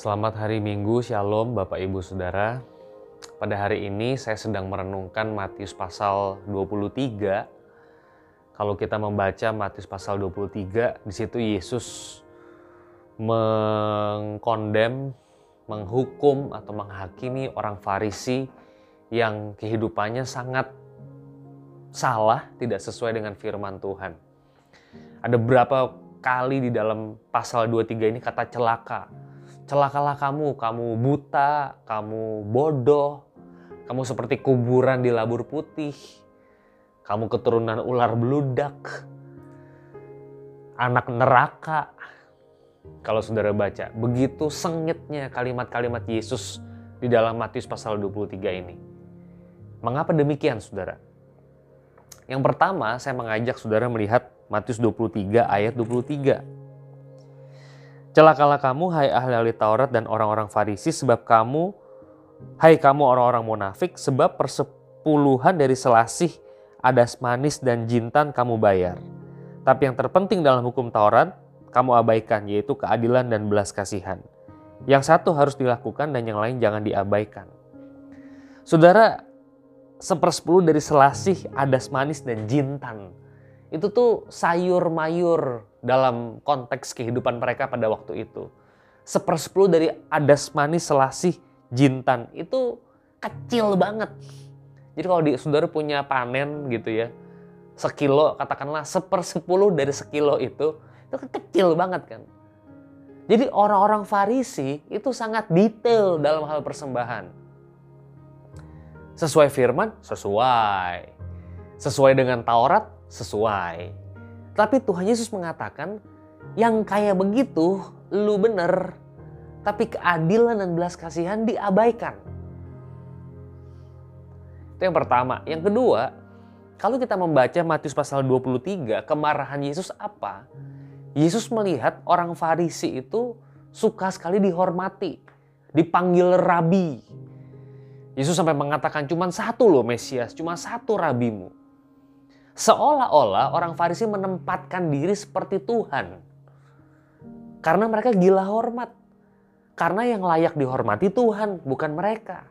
Selamat hari Minggu, Shalom Bapak Ibu Saudara. Pada hari ini saya sedang merenungkan Matius pasal 23. Kalau kita membaca Matius pasal 23, di situ Yesus mengkondem, menghukum atau menghakimi orang Farisi yang kehidupannya sangat salah, tidak sesuai dengan firman Tuhan. Ada berapa kali di dalam pasal 23 ini kata celaka. Celakalah kamu, kamu buta, kamu bodoh, kamu seperti kuburan di labur putih, kamu keturunan ular beludak, anak neraka. Kalau saudara baca, begitu sengitnya kalimat-kalimat Yesus di dalam Matius pasal 23 ini. Mengapa demikian saudara? Yang pertama, saya mengajak saudara melihat Matius 23 ayat 23. Celakalah kamu hai ahli-ahli Taurat dan orang-orang Farisi sebab kamu hai kamu orang-orang munafik sebab persepuluhan dari selasih adas manis dan jintan kamu bayar. Tapi yang terpenting dalam hukum Taurat kamu abaikan yaitu keadilan dan belas kasihan. Yang satu harus dilakukan dan yang lain jangan diabaikan. Saudara, sepersepuluh dari selasih adas manis dan jintan itu tuh sayur mayur dalam konteks kehidupan mereka pada waktu itu. Sepersepuluh dari adas manis selasih jintan itu kecil banget. Jadi kalau di saudara punya panen gitu ya, sekilo katakanlah sepersepuluh dari sekilo itu, itu kan kecil banget kan. Jadi orang-orang Farisi itu sangat detail dalam hal persembahan. Sesuai firman, sesuai. Sesuai dengan Taurat, sesuai. Tapi Tuhan Yesus mengatakan, yang kayak begitu lu bener, tapi keadilan dan belas kasihan diabaikan. Itu yang pertama. Yang kedua, kalau kita membaca Matius pasal 23, kemarahan Yesus apa? Yesus melihat orang Farisi itu suka sekali dihormati, dipanggil rabi. Yesus sampai mengatakan cuma satu loh Mesias, cuma satu rabimu. Seolah-olah orang Farisi menempatkan diri seperti Tuhan. Karena mereka gila hormat. Karena yang layak dihormati Tuhan, bukan mereka.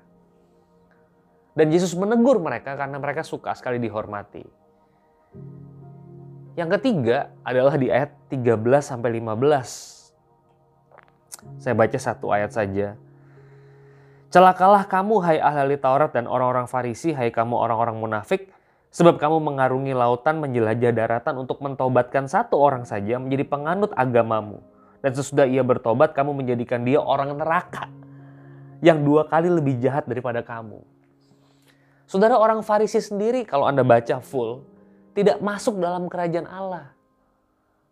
Dan Yesus menegur mereka karena mereka suka sekali dihormati. Yang ketiga adalah di ayat 13 sampai 15. Saya baca satu ayat saja. Celakalah kamu hai ahli Taurat dan orang-orang Farisi, hai kamu orang-orang munafik, Sebab kamu mengarungi lautan menjelajah daratan untuk mentobatkan satu orang saja menjadi penganut agamamu. Dan sesudah ia bertobat, kamu menjadikan dia orang neraka. Yang dua kali lebih jahat daripada kamu. Saudara orang Farisi sendiri kalau Anda baca full, tidak masuk dalam kerajaan Allah.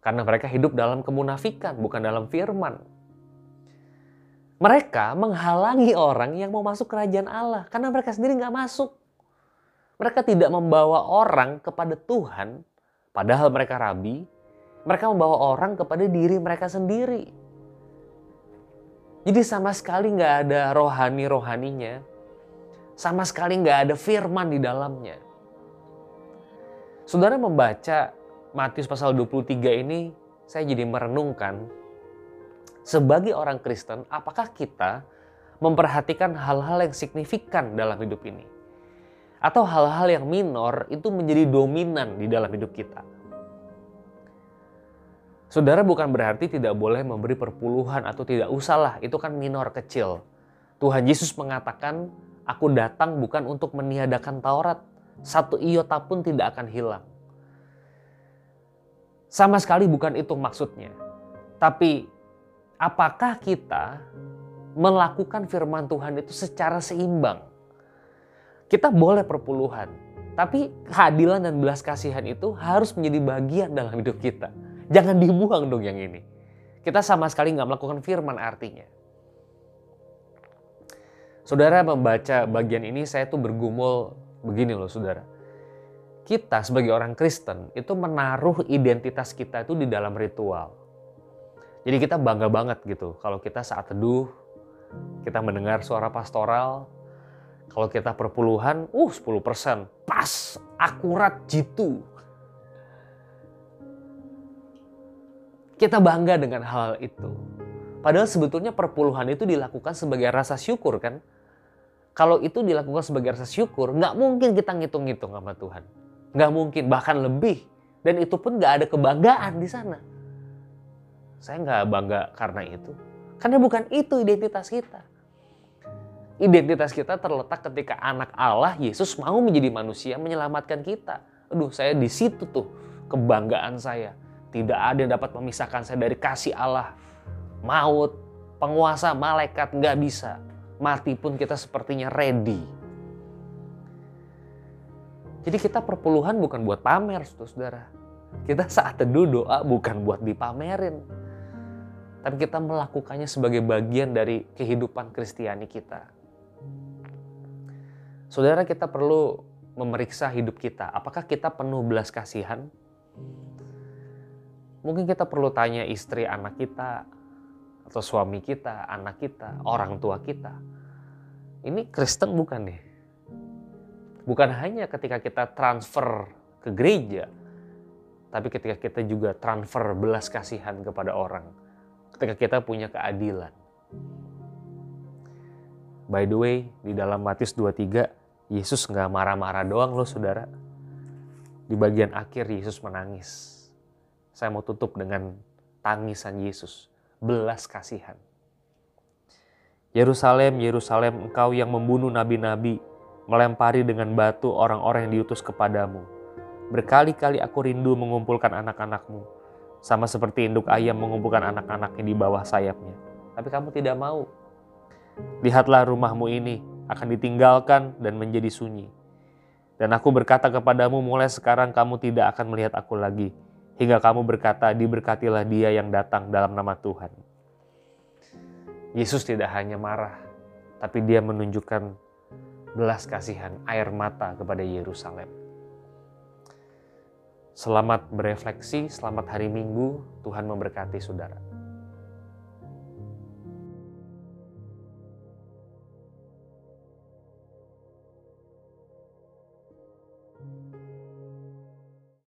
Karena mereka hidup dalam kemunafikan, bukan dalam firman. Mereka menghalangi orang yang mau masuk kerajaan Allah. Karena mereka sendiri nggak masuk. Mereka tidak membawa orang kepada Tuhan, padahal mereka rabi. Mereka membawa orang kepada diri mereka sendiri. Jadi sama sekali nggak ada rohani-rohaninya. Sama sekali nggak ada firman di dalamnya. Saudara membaca Matius pasal 23 ini, saya jadi merenungkan sebagai orang Kristen, apakah kita memperhatikan hal-hal yang signifikan dalam hidup ini? Atau hal-hal yang minor itu menjadi dominan di dalam hidup kita. Saudara bukan berarti tidak boleh memberi perpuluhan atau tidak usahlah, itu kan minor kecil. Tuhan Yesus mengatakan, aku datang bukan untuk meniadakan Taurat, satu iota pun tidak akan hilang. Sama sekali bukan itu maksudnya. Tapi apakah kita melakukan firman Tuhan itu secara seimbang? Kita boleh perpuluhan, tapi keadilan dan belas kasihan itu harus menjadi bagian dalam hidup kita. Jangan dibuang dong yang ini. Kita sama sekali nggak melakukan firman artinya. Saudara membaca bagian ini saya tuh bergumul begini loh saudara. Kita sebagai orang Kristen itu menaruh identitas kita itu di dalam ritual. Jadi kita bangga banget gitu kalau kita saat teduh, kita mendengar suara pastoral, kalau kita perpuluhan, uh 10%. Pas, akurat jitu. Kita bangga dengan hal, -hal itu. Padahal sebetulnya perpuluhan itu dilakukan sebagai rasa syukur kan. Kalau itu dilakukan sebagai rasa syukur, nggak mungkin kita ngitung-ngitung sama Tuhan. Nggak mungkin, bahkan lebih. Dan itu pun nggak ada kebanggaan di sana. Saya nggak bangga karena itu. Karena bukan itu identitas kita. Identitas kita terletak ketika anak Allah, Yesus mau menjadi manusia, menyelamatkan kita. Aduh, saya di situ tuh kebanggaan saya. Tidak ada yang dapat memisahkan saya dari kasih Allah maut, penguasa malaikat nggak bisa. Mati pun kita sepertinya ready. Jadi kita perpuluhan bukan buat pamer, saudara. Kita saat teduh doa bukan buat dipamerin. Tapi kita melakukannya sebagai bagian dari kehidupan Kristiani kita. Saudara kita perlu memeriksa hidup kita. Apakah kita penuh belas kasihan? Mungkin kita perlu tanya istri anak kita, atau suami kita, anak kita, orang tua kita. Ini Kristen bukan nih. Bukan hanya ketika kita transfer ke gereja, tapi ketika kita juga transfer belas kasihan kepada orang. Ketika kita punya keadilan. By the way, di dalam Matius 23, Yesus nggak marah-marah doang loh saudara. Di bagian akhir Yesus menangis. Saya mau tutup dengan tangisan Yesus belas kasihan. Yerusalem, Yerusalem, engkau yang membunuh nabi-nabi, melempari dengan batu orang-orang yang diutus kepadamu. Berkali-kali aku rindu mengumpulkan anak-anakmu, sama seperti induk ayam mengumpulkan anak-anaknya di bawah sayapnya. Tapi kamu tidak mau. Lihatlah rumahmu ini akan ditinggalkan dan menjadi sunyi. Dan aku berkata kepadamu, mulai sekarang kamu tidak akan melihat aku lagi, hingga kamu berkata, diberkatilah dia yang datang dalam nama Tuhan. Yesus tidak hanya marah, tapi dia menunjukkan belas kasihan air mata kepada Yerusalem. Selamat berefleksi, selamat hari Minggu, Tuhan memberkati saudara.